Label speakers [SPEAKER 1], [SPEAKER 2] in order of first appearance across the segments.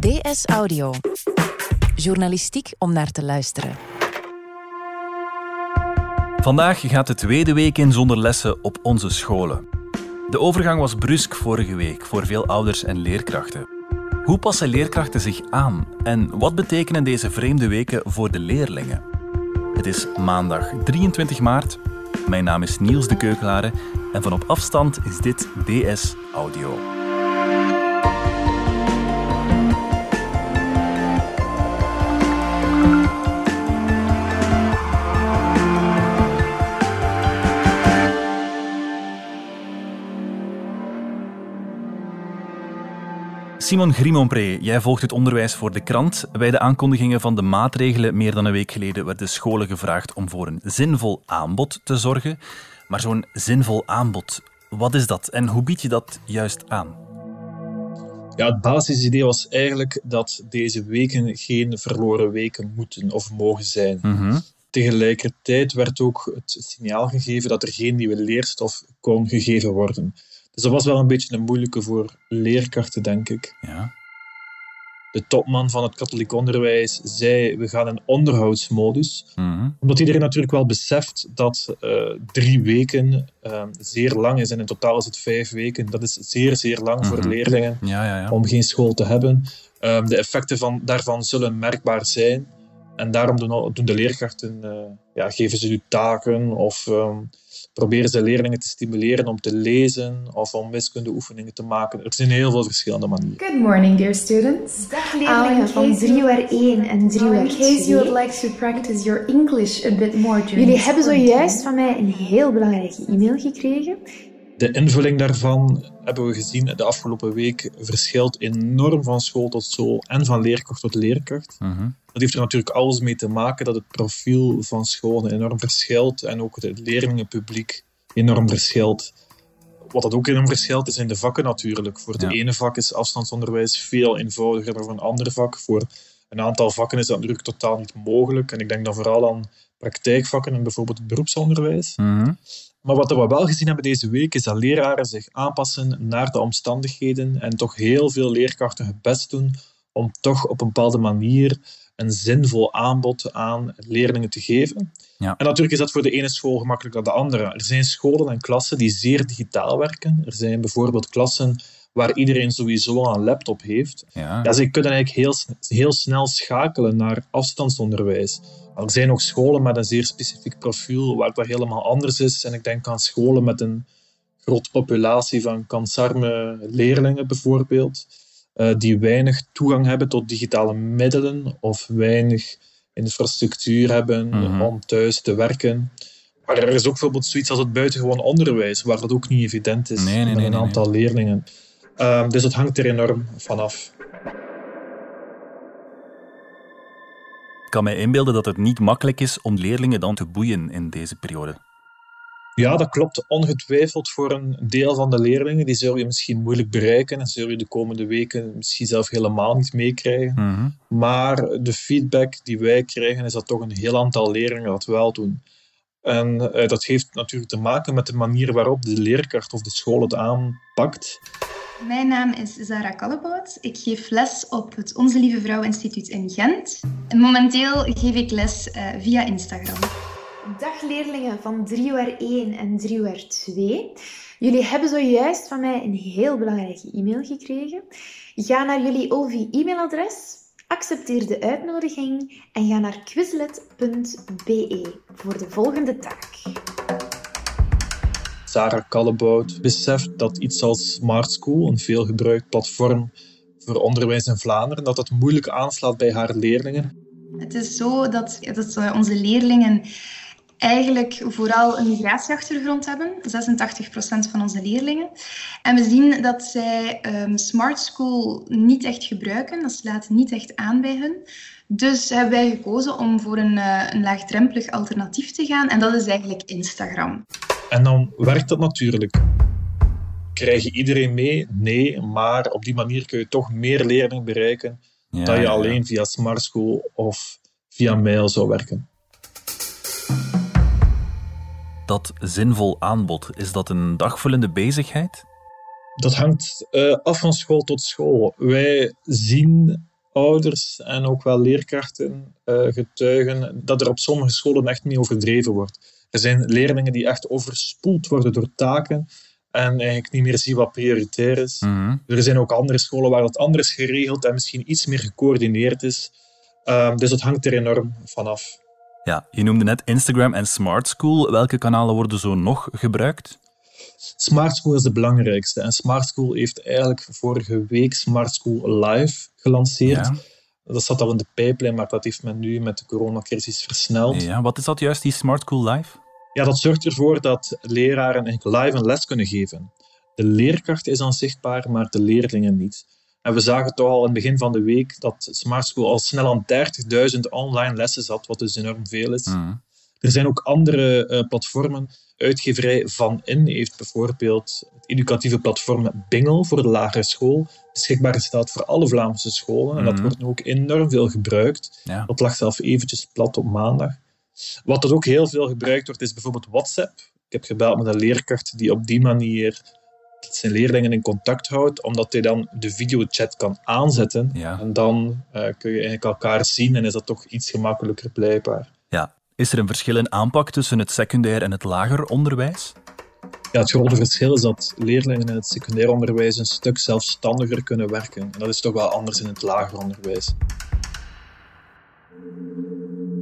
[SPEAKER 1] DS Audio. Journalistiek om naar te luisteren.
[SPEAKER 2] Vandaag gaat de tweede week in zonder lessen op onze scholen. De overgang was brusk vorige week voor veel ouders en leerkrachten. Hoe passen leerkrachten zich aan en wat betekenen deze vreemde weken voor de leerlingen? Het is maandag 23 maart. Mijn naam is Niels de Keukelare en van op afstand is dit DS Audio. Simon Grimompré, jij volgt het onderwijs voor de krant. Bij de aankondigingen van de maatregelen meer dan een week geleden werden scholen gevraagd om voor een zinvol aanbod te zorgen. Maar zo'n zinvol aanbod, wat is dat en hoe bied je dat juist aan?
[SPEAKER 3] Ja, het basisidee was eigenlijk dat deze weken geen verloren weken moeten of mogen zijn.
[SPEAKER 2] Mhm.
[SPEAKER 3] Tegelijkertijd werd ook het signaal gegeven dat er geen nieuwe leerstof kon gegeven worden. Dus dat was wel een beetje een moeilijke voor leerkrachten, denk ik.
[SPEAKER 2] Ja.
[SPEAKER 3] De topman van het katholiek onderwijs zei: we gaan in onderhoudsmodus.
[SPEAKER 2] Mhm.
[SPEAKER 3] Omdat iedereen natuurlijk wel beseft dat eh, drie weken eh, zeer lang is. En in totaal is het vijf weken. Dat is zeer, zeer lang voor
[SPEAKER 2] Mhm.
[SPEAKER 3] leerlingen
[SPEAKER 2] Ja, ja, ja.
[SPEAKER 3] om geen school te hebben. Ehm, de effecten van, daarvan zullen merkbaar zijn. En daarom doen, doen de leerkrachten, eh, ja, geven ze nu taken of ehm, proberen ze leerlingen te stimuleren om te lezen of om wiskundeoefeningen te maken. Er zijn heel veel verschillende manieren.
[SPEAKER 4] Good morning, dear students.
[SPEAKER 5] Dag leerlingen
[SPEAKER 4] in
[SPEAKER 5] van
[SPEAKER 4] case
[SPEAKER 5] 3
[SPEAKER 4] you-
[SPEAKER 5] uur 1 en 3
[SPEAKER 4] Uh,
[SPEAKER 5] uur
[SPEAKER 4] in case you
[SPEAKER 5] 2.
[SPEAKER 4] would like to practice your English a bit more during
[SPEAKER 5] Jullie hebben zojuist van mij een heel belangrijke e-mail gekregen.
[SPEAKER 3] De invulling daarvan hebben we gezien de afgelopen week verschilt enorm van school tot school en van leerkracht tot leerkracht.
[SPEAKER 2] Mhm.
[SPEAKER 3] Dat heeft er natuurlijk alles mee te maken dat het profiel van scholen enorm verschilt en ook het leerlingenpubliek enorm verschilt. Wat dat ook enorm verschilt is in de vakken natuurlijk. Voor de
[SPEAKER 2] Ja.
[SPEAKER 3] ene vak is afstandsonderwijs veel eenvoudiger dan voor een ander vak. Voor een aantal vakken is dat natuurlijk totaal niet mogelijk. En ik denk dan vooral aan praktijkvakken en bijvoorbeeld het beroepsonderwijs.
[SPEAKER 2] Mhm.
[SPEAKER 3] Maar wat we wel gezien hebben deze week is dat leraren zich aanpassen naar de omstandigheden en toch heel veel leerkrachten het best doen om toch op een bepaalde manier een zinvol aanbod aan leerlingen te geven.
[SPEAKER 2] Ja.
[SPEAKER 3] En natuurlijk is dat voor de ene school gemakkelijker dan de andere. Er zijn scholen en klassen die zeer digitaal werken. Er zijn bijvoorbeeld klassen waar iedereen sowieso al een laptop heeft.
[SPEAKER 2] Ja.
[SPEAKER 3] Ja, ze kunnen eigenlijk heel, heel snel schakelen naar afstandsonderwijs. Er zijn ook scholen met een zeer specifiek profiel waar dat helemaal anders is. En ik denk aan scholen met een grote populatie van kansarme leerlingen bijvoorbeeld, eh, die weinig toegang hebben tot digitale middelen of weinig infrastructuur hebben
[SPEAKER 2] Mhm.
[SPEAKER 3] om thuis te werken. Maar er is ook bijvoorbeeld zoiets als het buitengewoon onderwijs, waar dat ook niet evident is
[SPEAKER 2] Nee, nee,
[SPEAKER 3] met
[SPEAKER 2] nee,
[SPEAKER 3] een aantal leerlingen. Ehm, dus het hangt er enorm vanaf.
[SPEAKER 2] Ik kan mij inbeelden dat het niet makkelijk is om leerlingen dan te boeien in deze periode.
[SPEAKER 3] Ja, dat klopt. Ongetwijfeld voor een deel van de leerlingen. Die zul je misschien moeilijk bereiken en zul je de komende weken misschien zelf helemaal niet meekrijgen.
[SPEAKER 2] Mhm.
[SPEAKER 3] Maar de feedback die wij krijgen is dat toch een heel aantal leerlingen dat wel doen. En eh, dat heeft natuurlijk te maken met de manier waarop de leerkracht of de school het aanpakt.
[SPEAKER 6] Mijn naam is Zara Kallebout. Ik geef les op het Onze Lieve Vrouw Instituut in Gent. En momenteel geef ik les eh, via Instagram.
[SPEAKER 5] Dag leerlingen van 3 uur 1 en 3 uur 2. Jullie hebben zojuist van mij een heel belangrijke e-mail gekregen. Ga naar jullie OVI e-mailadres, accepteer de uitnodiging en ga naar quizlet.be voor de volgende taak.
[SPEAKER 3] Sarah Kallebout beseft dat iets als Smart School, een veelgebruikt platform voor onderwijs in Vlaanderen, dat dat moeilijk aanslaat bij haar leerlingen.
[SPEAKER 6] Het is zo dat, dat onze leerlingen eigenlijk vooral een migratieachtergrond hebben, 86% van onze leerlingen. En we zien dat zij ehm, Smart School niet echt gebruiken, dat slaat niet echt aan bij hun. Dus hebben wij gekozen om voor een, eh, een laagdrempelig alternatief te gaan en dat is eigenlijk Instagram.
[SPEAKER 3] En dan werkt dat natuurlijk. Krijg je iedereen mee? Nee, maar op die manier kun je toch meer leerlingen bereiken
[SPEAKER 2] Ja,
[SPEAKER 3] dan je
[SPEAKER 2] ja.
[SPEAKER 3] alleen via Smart School of via mail zou werken.
[SPEAKER 2] Dat zinvol aanbod, is dat een dagvullende bezigheid?
[SPEAKER 3] Dat hangt eh, af van school tot school. Wij zien ouders en ook wel leerkrachten uh, getuigen dat er op sommige scholen echt niet overdreven wordt. Er zijn leerlingen die echt overspoeld worden door taken en eigenlijk niet meer zien wat prioritair is.
[SPEAKER 2] Mhm.
[SPEAKER 3] Er zijn ook andere scholen waar dat anders geregeld en misschien iets meer gecoördineerd is. Um, dus het hangt er enorm vanaf.
[SPEAKER 2] Ja, je noemde net Instagram en Smart School. Welke kanalen worden zo nog gebruikt?
[SPEAKER 3] Smart School is de belangrijkste. En Smart School heeft eigenlijk vorige week Smart School Live gelanceerd.
[SPEAKER 2] Ja.
[SPEAKER 3] Dat zat al in de pijplijn, maar dat heeft men nu met de coronacrisis versneld.
[SPEAKER 2] Ja, wat is dat juist, die Smart School Live?
[SPEAKER 3] Ja, dat zorgt ervoor dat leraren eigenlijk live een les kunnen geven. De leerkracht is dan zichtbaar, maar de leerlingen niet. En we zagen toch al in het begin van de week dat Smart School al snel aan 30.000 online lessen zat, wat dus enorm veel is.
[SPEAKER 2] Mhm.
[SPEAKER 3] Er zijn ook andere uh, platformen. Uitgeverij Van In heeft bijvoorbeeld het educatieve platform Bingel voor de lagere school beschikbaar gesteld voor alle Vlaamse scholen. En dat
[SPEAKER 2] Mhm.
[SPEAKER 3] wordt nu ook enorm veel gebruikt.
[SPEAKER 2] Ja.
[SPEAKER 3] Dat lag zelf eventjes plat op maandag. Wat er ook heel veel gebruikt wordt, is bijvoorbeeld WhatsApp. Ik heb gebeld met een leerkracht die op die manier zijn leerlingen in contact houdt, omdat hij dan de videochat kan aanzetten.
[SPEAKER 2] Ja.
[SPEAKER 3] En dan eh, kun je eigenlijk elkaar zien en is dat toch iets gemakkelijker blijkbaar.
[SPEAKER 2] ja. Is er een verschil in aanpak tussen het secundair en het lager onderwijs?
[SPEAKER 3] Ja, het grote verschil is dat leerlingen in het secundair onderwijs een stuk zelfstandiger kunnen werken. En dat is toch wel anders in het lager onderwijs.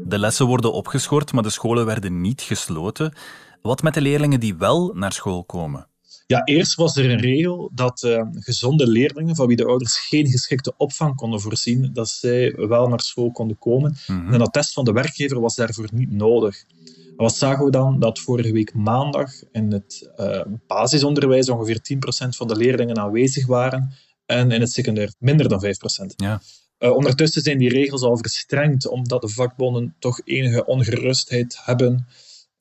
[SPEAKER 2] De lessen worden opgeschort, maar de scholen werden niet gesloten. Wat met de leerlingen die wel naar school komen?
[SPEAKER 3] Ja, eerst was er een regel dat eh, gezonde leerlingen, van wie de ouders geen geschikte opvang konden voorzien, dat zij wel naar school konden komen.
[SPEAKER 2] Mhm.
[SPEAKER 3] En een attest van de werkgever was daarvoor niet nodig. En wat zagen we dan? Dat vorige week maandag in het eh, basisonderwijs ongeveer 10% van de leerlingen aanwezig waren en in het secundair minder dan 5%.
[SPEAKER 2] Ja.
[SPEAKER 3] Eh, ondertussen zijn die regels al verstrengd, omdat de vakbonden toch enige ongerustheid hebben.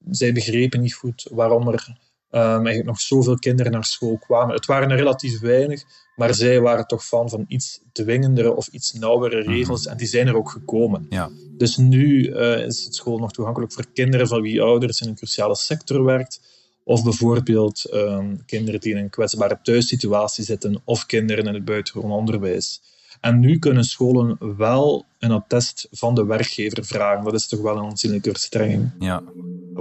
[SPEAKER 3] Zij begrepen niet goed waarom er eigenlijk nog zoveel kinderen naar school kwamen. Het waren er relatief weinig, maar zij waren toch van, van iets dwingendere of iets nauwere regels en die zijn er ook gekomen.
[SPEAKER 2] Ja.
[SPEAKER 3] Dus nu eh, is het school nog toegankelijk voor kinderen van wie ouders in een cruciale sector werkt. Of bijvoorbeeld ehm, kinderen die in een kwetsbare thuissituatie zitten, of kinderen in het buitengewoon onderwijs. En nu kunnen scholen wel een attest van de werkgever vragen. Dat is toch wel een aanzienlijke verstrenging.
[SPEAKER 2] Ja.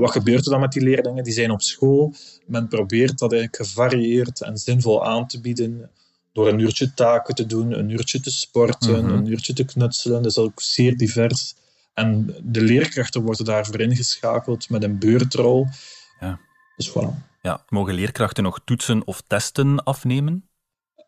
[SPEAKER 3] Wat gebeurt er dan met die leerlingen? Die zijn op school. Men probeert dat eigenlijk gevarieerd en zinvol aan te bieden. Door een uurtje taken te doen, een uurtje te sporten,
[SPEAKER 2] Mhm.
[SPEAKER 3] een uurtje te knutselen. Dat is ook zeer divers. En de leerkrachten worden daarvoor ingeschakeld met een beurtrol.
[SPEAKER 2] Ja.
[SPEAKER 3] Dus voilà.
[SPEAKER 2] ja. Mogen leerkrachten nog toetsen of testen afnemen?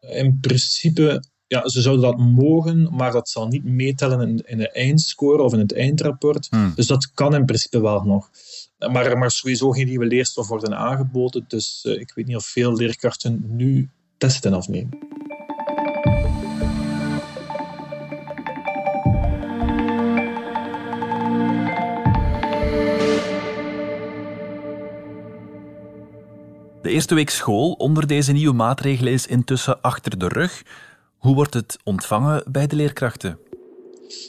[SPEAKER 3] In principe, ja, ze zouden dat mogen, maar dat zal niet meetellen in, in de eindscore of in het eindrapport.
[SPEAKER 2] Hmm.
[SPEAKER 3] Dus dat kan in principe wel nog. Maar er mag sowieso geen nieuwe leerstof worden aangeboden. Dus eh, ik weet niet of veel leerkrachten nu testen afnemen.
[SPEAKER 2] De eerste week school onder deze nieuwe maatregelen is intussen achter de rug. Hoe wordt het ontvangen bij de leerkrachten?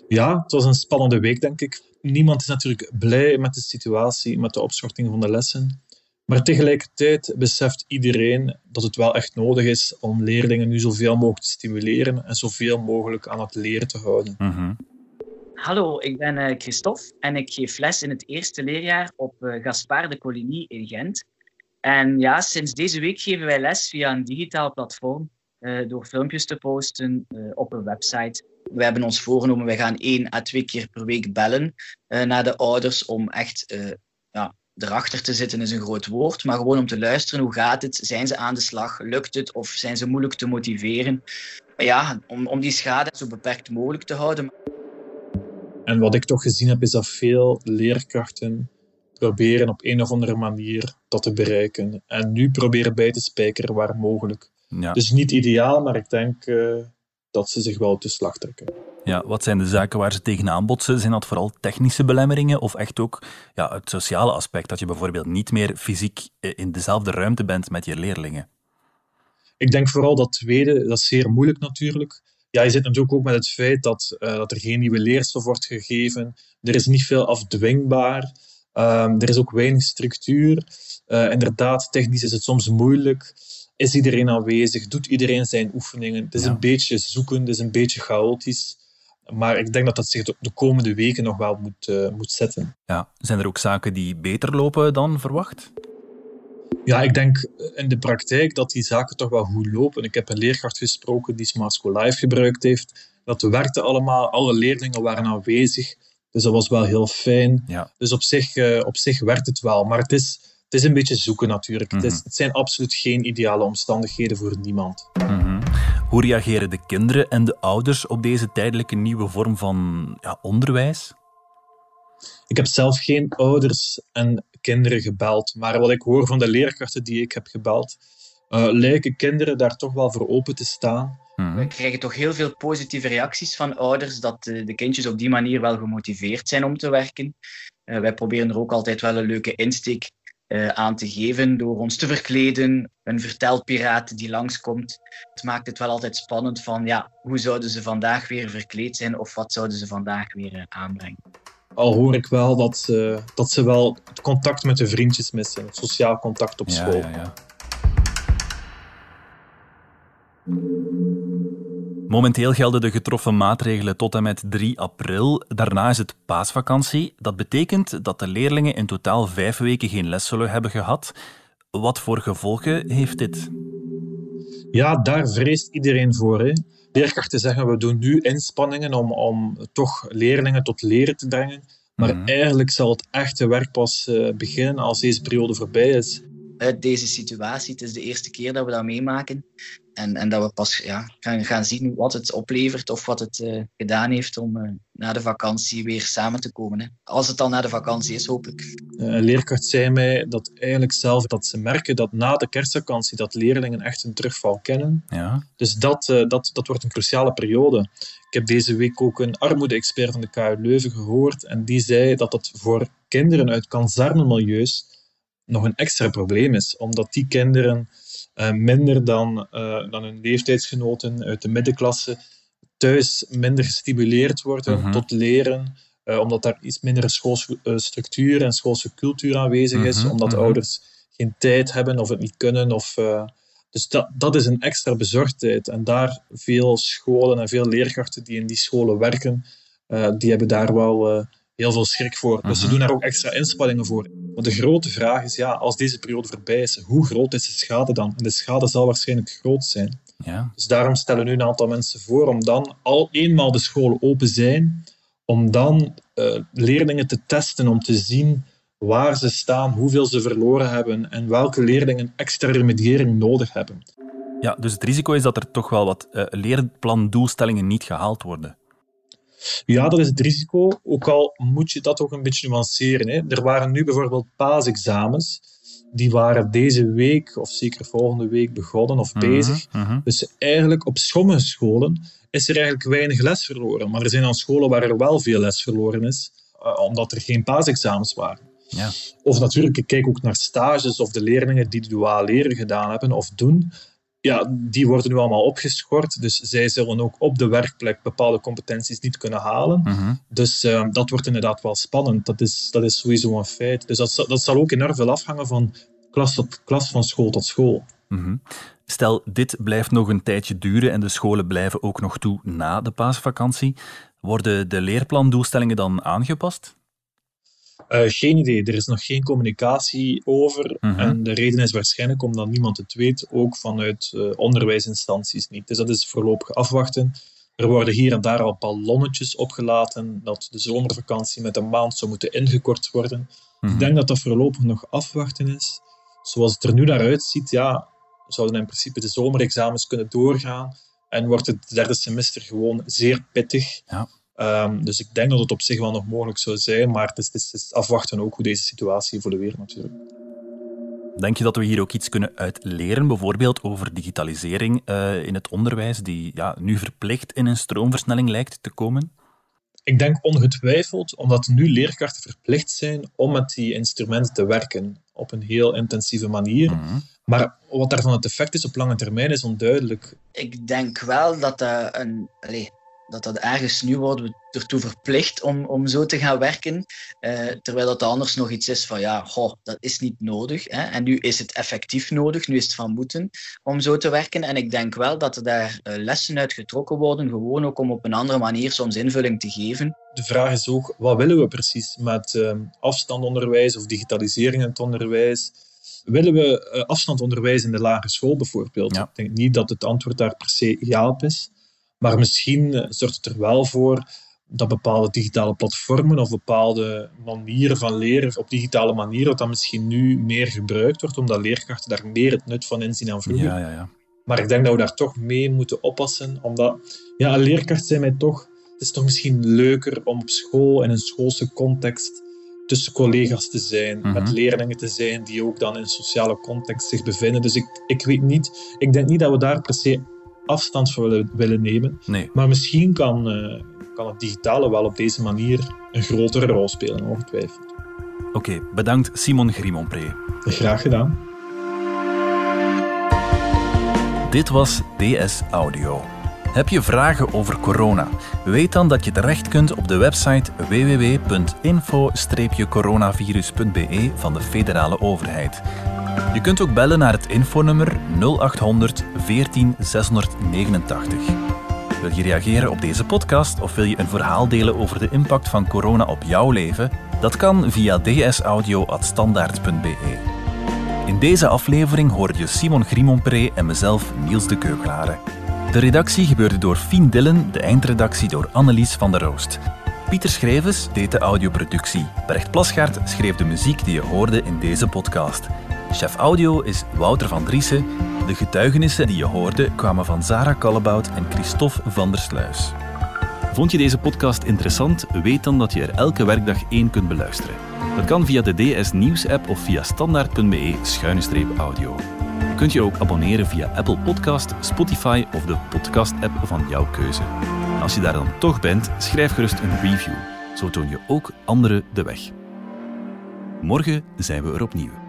[SPEAKER 3] Ja, het was een spannende week, denk ik. Niemand is natuurlijk blij met de situatie, met de opschorting van de lessen. Maar tegelijkertijd beseft iedereen dat het wel echt nodig is om leerlingen nu zoveel mogelijk te stimuleren en zoveel mogelijk aan het leren te houden.
[SPEAKER 2] Mhm.
[SPEAKER 7] Hallo, ik ben eh, Christophe en ik geef les in het eerste leerjaar op eh, Gaspard de Coligny in Gent. En ja, sinds deze week geven wij les via een digitaal platform door filmpjes te posten eh, op een website. We hebben ons voorgenomen, wij gaan één à twee keer per week bellen eh, naar de ouders om echt eh, ja, erachter te zitten is een groot woord, maar gewoon om te luisteren. Hoe gaat het? Zijn ze aan de slag? Lukt het? Of zijn ze moeilijk te motiveren? Maar ja, om, om die schade zo beperkt mogelijk te houden.
[SPEAKER 3] En wat ik toch gezien heb, is dat veel leerkrachten proberen op een of andere manier dat te bereiken. En nu proberen bij te spijkeren waar mogelijk.
[SPEAKER 2] Ja.
[SPEAKER 3] Dus niet ideaal, maar ik denk eh, dat ze zich wel te slag trekken.
[SPEAKER 2] ja. Wat zijn de zaken waar ze tegenaan botsen? Zijn dat vooral technische belemmeringen of echt ook ja, het sociale aspect? Dat je bijvoorbeeld niet meer fysiek eh, in dezelfde ruimte bent met je leerlingen?
[SPEAKER 3] Ik denk vooral dat tweede, dat is zeer moeilijk natuurlijk. Ja, je zit natuurlijk ook met het feit dat, eh, dat er geen nieuwe leerstof wordt gegeven. Er is niet veel afdwingbaar. Ehm, er is ook weinig structuur. Inderdaad, technisch is het soms moeilijk. Is iedereen aanwezig? Doet iedereen zijn oefeningen? Het is
[SPEAKER 2] Ja.
[SPEAKER 3] een beetje zoeken, het is een beetje chaotisch. Maar ik denk dat dat zich de komende weken nog wel moet, uh, moet zetten.
[SPEAKER 2] Ja. Zijn er ook zaken die beter lopen dan verwacht?
[SPEAKER 3] Ja, ik denk in de praktijk dat die zaken toch wel goed lopen. Ik heb een leerkracht gesproken die Smart School Live gebruikt heeft. Dat werkte allemaal, alle leerlingen waren aanwezig. Dus dat was wel heel fijn.
[SPEAKER 2] Ja.
[SPEAKER 3] Dus op zich, uh, op zich werkt het wel. Maar het is, het is een beetje zoeken natuurlijk. het, is, mhm. het, zijn absoluut geen ideale omstandigheden voor niemand.
[SPEAKER 2] Mm Hoe reageren de kinderen en de ouders op deze tijdelijke nieuwe vorm van ja, onderwijs?
[SPEAKER 3] Ik heb zelf geen ouders en kinderen gebeld. Maar wat ik hoor van de leerkrachten die ik heb gebeld, uh, lijken kinderen daar toch wel voor open te staan.
[SPEAKER 7] Mhm. We krijgen toch heel veel positieve reacties van ouders dat de, de kindjes op die manier wel gemotiveerd zijn om te werken. Uh, wij proberen er ook altijd wel een leuke insteek uh, aan te geven door ons te verkleden. Een vertelpiraat die langskomt. Het maakt het wel altijd spannend van ja, hoe zouden ze vandaag weer verkleed zijn of wat zouden ze vandaag weer aanbrengen.
[SPEAKER 3] Al hoor ik wel dat ze, dat ze wel het contact met de vriendjes missen, het sociaal contact op school.
[SPEAKER 2] Ja, ja. Momenteel gelden de getroffen maatregelen tot en met 3 april. Daarna is het paasvakantie. Dat betekent dat de leerlingen in totaal vijf weken geen les zullen hebben gehad. Wat voor gevolgen heeft dit?
[SPEAKER 3] Ja, daar vreest iedereen voor. Hè. Leerkrachten zeggen we doen nu inspanningen om, om toch leerlingen tot leren te brengen. Maar mhm. eigenlijk zal het echte werk pas uh, beginnen als deze periode voorbij is
[SPEAKER 7] uit deze situatie. Het is de eerste keer dat we dat meemaken. En, en dat we pas ja, gaan, gaan zien wat het oplevert of wat het uh, gedaan heeft om uh, na de vakantie weer samen te komen. Hè. Als het dan na de vakantie is, hopelijk.
[SPEAKER 3] Een leerkracht zei mij dat eigenlijk zelf dat ze merken dat na de kerstvakantie dat leerlingen echt een terugval kennen.
[SPEAKER 2] Ja.
[SPEAKER 3] Dus dat, uh, dat, dat wordt een cruciale periode. Ik heb deze week ook een armoede-expert van de KU Leuven gehoord en die zei dat dat voor kinderen uit kazarnemilieus nog een extra probleem is, omdat die kinderen uh, minder dan, uh, dan hun leeftijdsgenoten uit de middenklasse thuis minder gestimuleerd worden mhm. tot leren, uh, omdat daar iets minder schoolse structuur en schoolse cultuur aanwezig is, mhm, omdat mhm. ouders geen tijd hebben of het niet kunnen. Of, dus dat, dat is een extra bezorgdheid. En daar veel scholen en veel leerkrachten die in die scholen werken, die hebben daar wel heel veel schrik voor. Dus ze mhm. doen daar ook extra inspanningen voor. Maar de grote vraag is, ja, als deze periode voorbij is, hoe groot is de schade dan? En de schade zal waarschijnlijk groot zijn.
[SPEAKER 2] Ja.
[SPEAKER 3] Dus daarom stellen nu een aantal mensen voor om dan, al eenmaal de scholen open zijn, om dan uh, leerlingen te testen om te zien waar ze staan, hoeveel ze verloren hebben en welke leerlingen extra remediëring nodig hebben.
[SPEAKER 2] Ja, dus het risico is dat er toch wel wat uh, leerplandoelstellingen niet gehaald worden.
[SPEAKER 3] Ja, dat is het risico. Ook al moet je dat ook een beetje nuanceren. Hè. Er waren nu bijvoorbeeld paasexamens. Die waren deze week of zeker volgende week begonnen of mhm, bezig.
[SPEAKER 2] Mhm.
[SPEAKER 3] Dus eigenlijk op sommige scholen is er eigenlijk weinig les verloren. Maar er zijn dan scholen waar er wel veel les verloren is, uh, omdat er geen paasexamens waren.
[SPEAKER 2] Ja.
[SPEAKER 3] Of natuurlijk, ik kijk ook naar stages of de leerlingen die duaal leren gedaan hebben of doen ja, die worden nu allemaal opgeschort. Dus zij zullen ook op de werkplek bepaalde competenties niet kunnen halen.
[SPEAKER 2] Mhm.
[SPEAKER 3] Dus uh, dat wordt inderdaad wel spannend. Dat is, dat is sowieso een feit. Dus dat, dat zal ook enorm veel afhangen van klas tot klas, van school tot school.
[SPEAKER 2] Mhm. Stel, dit blijft nog een tijdje duren en de scholen blijven ook nog toe na de paasvakantie. Worden de leerplandoelstellingen dan aangepast?
[SPEAKER 3] Uh, geen idee. Er is nog geen communicatie over.
[SPEAKER 2] Mhm.
[SPEAKER 3] En de reden is waarschijnlijk omdat niemand het weet, ook vanuit uh, onderwijsinstanties niet. Dus dat is voorlopig afwachten. Er worden hier en daar al ballonnetjes opgelaten dat de zomervakantie met een maand zou moeten ingekort worden.
[SPEAKER 2] Mhm.
[SPEAKER 3] Ik denk dat dat voorlopig nog afwachten is. Zoals het er nu naar uitziet, ja, zouden in principe de zomerexamens kunnen doorgaan. En wordt het derde semester gewoon zeer pittig.
[SPEAKER 2] Ja.
[SPEAKER 3] Um, dus ik denk dat het op zich wel nog mogelijk zou zijn, maar het is, het is afwachten ook hoe deze situatie evolueert natuurlijk.
[SPEAKER 2] Denk je dat we hier ook iets kunnen uitleren, bijvoorbeeld over digitalisering uh, in het onderwijs, die ja, nu verplicht in een stroomversnelling lijkt te komen?
[SPEAKER 3] Ik denk ongetwijfeld, omdat nu leerkrachten verplicht zijn om met die instrumenten te werken op een heel intensieve manier.
[SPEAKER 2] Mm -hmm.
[SPEAKER 3] Maar wat daarvan het effect is op lange termijn is onduidelijk.
[SPEAKER 7] Ik denk wel dat dat een, allez, dat, dat ergens nu worden we ertoe verplicht om, om zo te gaan werken. Uh, terwijl dat anders nog iets is van ja, goh, dat is niet nodig. Hè? En nu is het effectief nodig, nu is het van moeten om zo te werken. En ik denk wel dat er daar uh, lessen uit getrokken worden, gewoon ook om op een andere manier soms invulling te geven.
[SPEAKER 3] De vraag is ook, wat willen we precies met uh, afstandonderwijs of digitalisering in het onderwijs? Willen we uh, afstandonderwijs in de lagere school bijvoorbeeld?
[SPEAKER 2] Ja.
[SPEAKER 3] Ik denk niet dat het antwoord daar per se ja op is. Maar misschien uh, zorgt het er wel voor dat bepaalde digitale platformen of bepaalde manieren van leren op digitale manier, dat dat misschien nu meer gebruikt wordt, omdat leerkrachten daar meer het nut van inzien dan vroeger.
[SPEAKER 2] Ja, ja, ja.
[SPEAKER 3] Maar ik denk dat we daar toch mee moeten oppassen, omdat ja, een leerkracht zei mij toch, het is toch misschien leuker om op school in een schoolse context tussen collega's te zijn,
[SPEAKER 2] Mhm.
[SPEAKER 3] met leerlingen te zijn die ook dan in een sociale context zich bevinden. Dus ik, ik weet niet, ik denk niet dat we daar per se afstand van willen, willen nemen.
[SPEAKER 2] Nee.
[SPEAKER 3] Maar misschien kan, eh, kan het digitale wel op deze manier een grotere rol spelen, ongetwijfeld.
[SPEAKER 2] Oké, bedankt Simon Grimonpré.
[SPEAKER 3] Graag gedaan.
[SPEAKER 2] Dit was DS Audio. Heb je vragen over corona? Weet dan dat je terecht kunt op de website www.info-coronavirus.be van de federale overheid. Je kunt ook bellen naar het infonummer 0800 14 689. Wil je reageren op deze podcast of wil je een verhaal delen over de impact van corona op jouw leven? Dat kan via dsaudio.standaard.be. In deze aflevering hoorde je Simon Grimonpré en mezelf Niels de Keuklare. De redactie gebeurde door Fien Dillen, de eindredactie door Annelies van der Roost. Pieter Schrijvens deed de audioproductie. Bert Plasgaard schreef de muziek die je hoorde in deze podcast. Chef audio is Wouter van Driessen. De getuigenissen die je hoorde kwamen van Sarah Kallebout en Christophe van der Sluis. Vond je deze podcast interessant? Weet dan dat je er elke werkdag één kunt beluisteren. Dat kan via de DS Nieuws app of via standaard.be-audio. Je kunt je ook abonneren via Apple Podcast, Spotify of de podcast-app van jouw keuze. Als je daar dan toch bent, schrijf gerust een review. Zo toon je ook anderen de weg. Morgen zijn we er opnieuw.